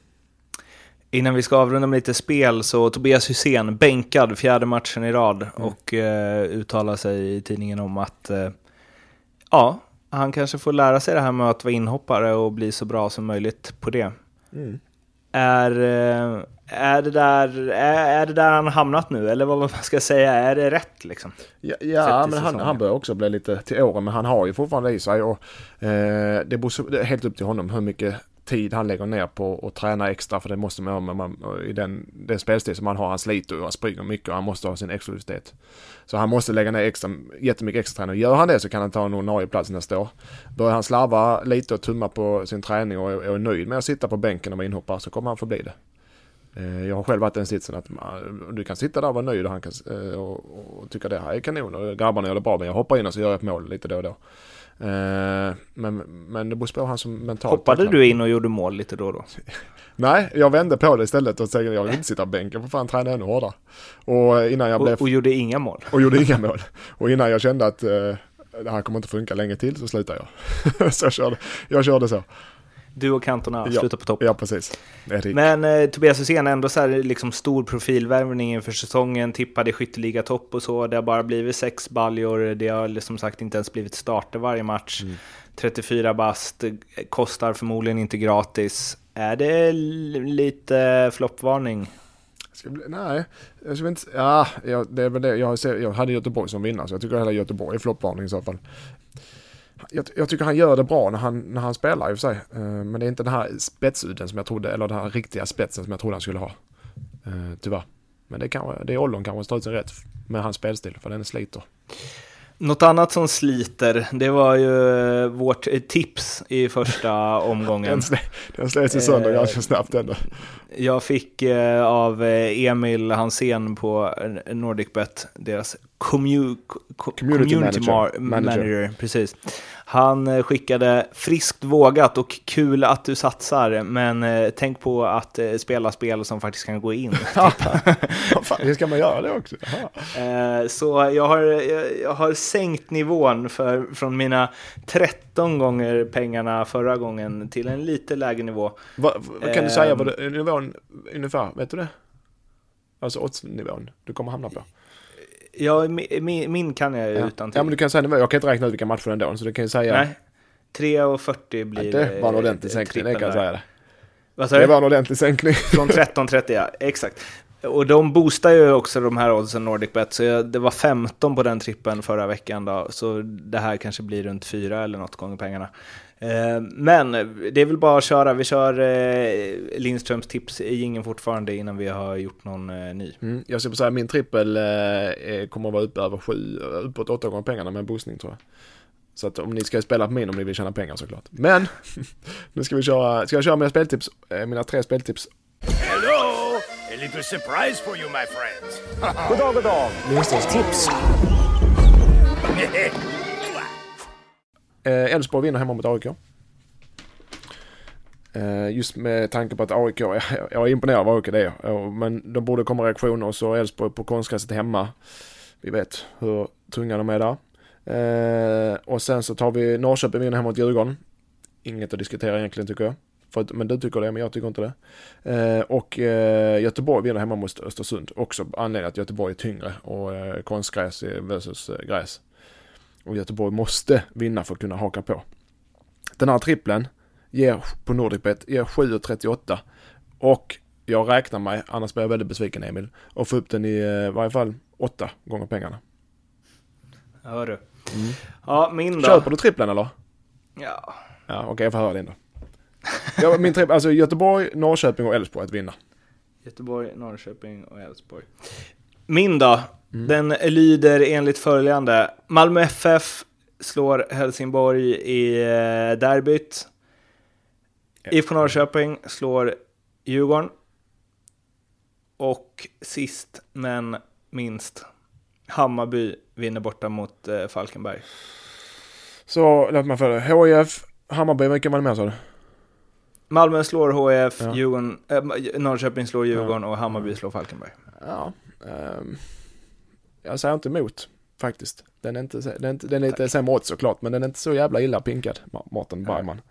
Innan vi ska avrunda med lite spel så Tobias Hysén bänkad fjärde matchen i rad mm. och uh, uttalar sig i tidningen om att uh, ja, han kanske får lära sig det här med att vara inhoppare och bli så bra som möjligt på det. Mm. Är, eh, är, det där, är, är det där han hamnat nu, eller vad man ska säga, är det rätt liksom? Ja, ja men han, han börjar också bli lite till åren, men han har ju fortfarande i sig och eh, det beror helt upp till honom hur mycket tid han lägger ner på att träna extra för det måste man ha man, i den, den spelstil som han har. Han sliter och han springer mycket och han måste ha sin exklusivitet. Så han måste lägga ner extra, jättemycket extra träning. Gör han det så kan han ta en ordinarie plats nästa år. Börjar han slarva lite och tumma på sin träning och är, är nöjd med att sitta på bänken och vara inhoppare så kommer han få bli det. Eh, jag har själv varit i den sitsen att ah, du kan sitta där och vara nöjd och, han kan, eh, och, och tycka det här är kanon och grabbarna gör det bra men jag hoppar in och så gör jag ett mål lite då och då. Eh, men, men det beror på han som mentalt... Hoppade du in och gjorde mål lite då och då? Nej, jag vände på det istället och tänkte jag vill inte sitta på bänken, för fan träna ännu hårdare. Och innan jag och, blev... Och gjorde inga mål? Och gjorde inga mål. Och innan jag kände att uh, det här kommer inte funka länge till så slutade jag. så jag körde, jag körde så. Du och Cantona ja, slutar på topp. Ja, precis. Men eh, Tobias Hysén ändå så här liksom stor profilvärvning inför säsongen, tippade skytteliga topp och så. Det har bara blivit sex baljor, det har som sagt inte ens blivit starter varje match. Mm. 34 bast, kostar förmodligen inte gratis. Är det lite floppvarning? Nej, jag ska inte, ja, det är väl det. Jag, jag hade Göteborg som vinnare så jag tycker hela Göteborg är floppvarning i så fall jag, jag, tycker han gör det bra när han, när han spelar i och för sig. Uh, men det är inte den här spetsudden som jag trodde, eller den här riktiga spetsen som jag trodde han skulle ha. Uh, tyvärr. Men det, kan, det är åldern kanske står ut sin rätt med hans spelstil, för den sliter. Något annat som sliter, det var ju eh, vårt tips i första omgången. den slet sig sönder eh, ganska snabbt ändå. Jag fick eh, av Emil Hansén på NordicBet, deras commu community, community manager. manager. Precis. Han eh, skickade friskt vågat och kul att du satsar, men eh, tänk på att eh, spela spel som faktiskt kan gå in. Hur ska man göra det också? Så jag har, jag har sänkt nivån för, från mina 13 gånger pengarna förra gången till en lite lägre nivå. Va, vad kan du säga vad det, nivån ungefär, vet du det? Alltså oddsnivån du kommer hamna på? Ja, min, min kan jag ja. utan till. Ja, men du kan säga, jag kan inte räkna ut vilka matcher ändå, så du kan ju säga... Nej, 3.40 blir... Ja, det var en ordentlig sänkning, det kan jag säga. Vad sa Det var en ordentlig sänkning. Från 13.30, ja, exakt. Och de boostar ju också de här oddsen NordicBet, så jag, det var 15 på den trippen förra veckan då, så det här kanske blir runt 4 eller något gånger pengarna. Eh, men det är väl bara att köra. Vi kör eh, Lindströms tips i ingen fortfarande innan vi har gjort någon eh, ny. Mm, jag ska säga min trippel kommer att vara uppe över sju, uppåt åtta gånger pengarna med en boostning tror jag. Så att om ni ska spela på min om ni vill tjäna pengar såklart. Men nu ska vi köra, ska jag köra mina speltips, mina tre speltips. Hello! A little surprise for you my friends. god dag, god dag. Lindströms tips. Eh, Elfsborg vinner hemma mot AIK. Eh, just med tanke på att AIK, jag, jag är imponerad av AIK det är Men de borde komma reaktioner och så Elfsborg på konstgräset hemma. Vi vet hur tunga de är där. Eh, och sen så tar vi Norrköping vinner hemma mot Djurgården. Inget att diskutera egentligen tycker jag. För, men du tycker det, men jag tycker inte det. Eh, och eh, Göteborg vinner hemma mot Östersund. Också anledningen att Göteborg är tyngre och eh, konstgräs versus eh, gräs. Och Göteborg måste vinna för att kunna haka på. Den här trippeln ger på Nordicbet ger 7,38 och jag räknar mig, annars blir jag väldigt besviken Emil, och få upp den i eh, varje fall åtta gånger pengarna. Hör du. Mm. Ja, min då. Köper du trippeln eller? Ja. Ja, okej, okay, jag får höra din då. ja, min trippel, alltså Göteborg, Norrköping och Elfsborg att vinna. Göteborg, Norrköping och Elfsborg. Min då? Mm. Den lyder enligt följande. Malmö FF slår Helsingborg i eh, derbyt. IFK Norrköping slår Djurgården. Och sist men minst, Hammarby vinner borta mot eh, Falkenberg. Så låt mig följa. HIF, Hammarby, vilka var det mer sa du? Malmö slår HIF, ja. Djurgården, äh, Norrköping slår Djurgården ja. och Hammarby slår Falkenberg. Ja, um, jag säger inte emot faktiskt. Den är, inte, den är, inte, den är lite sämre odds såklart, men den är inte så jävla illa pinkad, Mårten Bergman.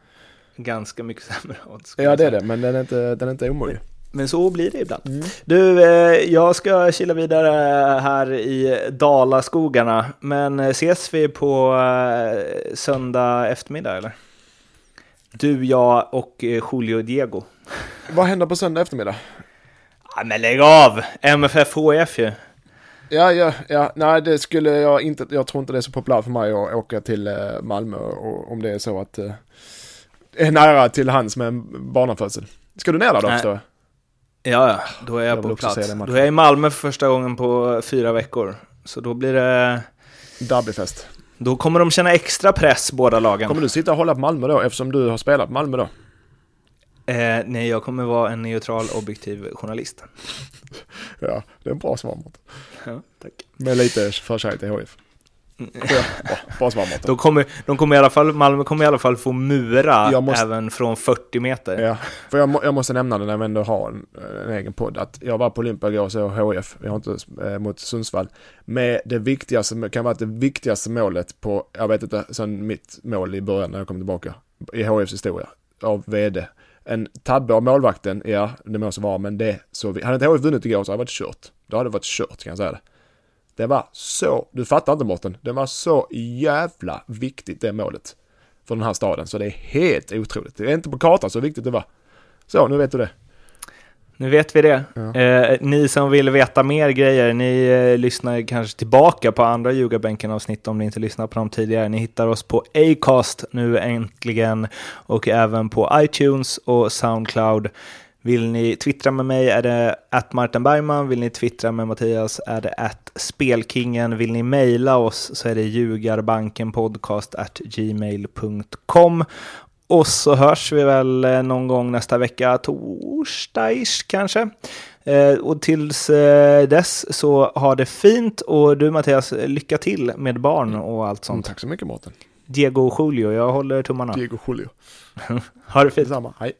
Ganska mycket sämre odds. Ja, det är det, men den är inte, den är inte omöjlig. Men så blir det ibland. Mm. Du, eh, jag ska kila vidare här i Dalaskogarna, men ses vi på eh, söndag eftermiddag eller? Du, jag och eh, Julio Diego. Vad händer på söndag eftermiddag? Ja, men lägg av! MFF HF ju. Ja, ja, ja, nej det skulle jag inte, jag tror inte det är så populärt för mig att åka till eh, Malmö och, om det är så att det eh, är nära till hans med en barnafödsel. Ska du ner där då förstår jag? Ja, ja, då är jag, jag på plats. Då är jag i Malmö för första gången på fyra veckor. Så då blir det... Derbyfest. Då kommer de känna extra press, båda lagen. Kommer du sitta och hålla på Malmö då, eftersom du har spelat på Malmö då? Eh, nej, jag kommer vara en neutral, objektiv journalist. ja, det är en bra svar Ja, tack. Med lite förkärlek till HIF. bra, svar de kommer, de kommer i alla fall, Malmö kommer i alla fall få mura måste, även från 40 meter. Ja, för jag, jag måste nämna det när vi ändå har en, en egen podd. Att jag var på Olympia igår och så HIF, vi har inte eh, mot Sundsvall. Med det viktigaste, kan vara det viktigaste målet på, jag vet inte, sen mitt mål i början när jag kom tillbaka. I HIFs historia. Av vd en tabbe av målvakten, ja det måste vara, men det så vi, hade inte HIF vunnit igår så hade det varit kört. Då hade det varit kört kan jag säga det. Det var så, du fattar inte Mårten, det var så jävla viktigt det målet. För den här staden, så det är helt otroligt. Det är inte på kartan så viktigt det var. Så, nu vet du det. Nu vet vi det. Ja. Eh, ni som vill veta mer grejer, ni eh, lyssnar kanske tillbaka på andra Ljugarbänken-avsnitt om ni inte lyssnat på dem tidigare. Ni hittar oss på Acast nu äntligen och även på iTunes och Soundcloud. Vill ni twittra med mig är det att Martin Bergman. Vill ni twittra med Mattias är det att Spelkingen. Vill ni mejla oss så är det ljugarbankenpodcast at gmail.com. Och så hörs vi väl eh, någon gång nästa vecka, torsdag kanske. Eh, och tills eh, dess så ha det fint och du Mattias, lycka till med barn och allt sånt. Mm, tack så mycket Mårten. Diego Julio, jag håller tummarna. Diego Julio. ha det fint. Detsamma, hej.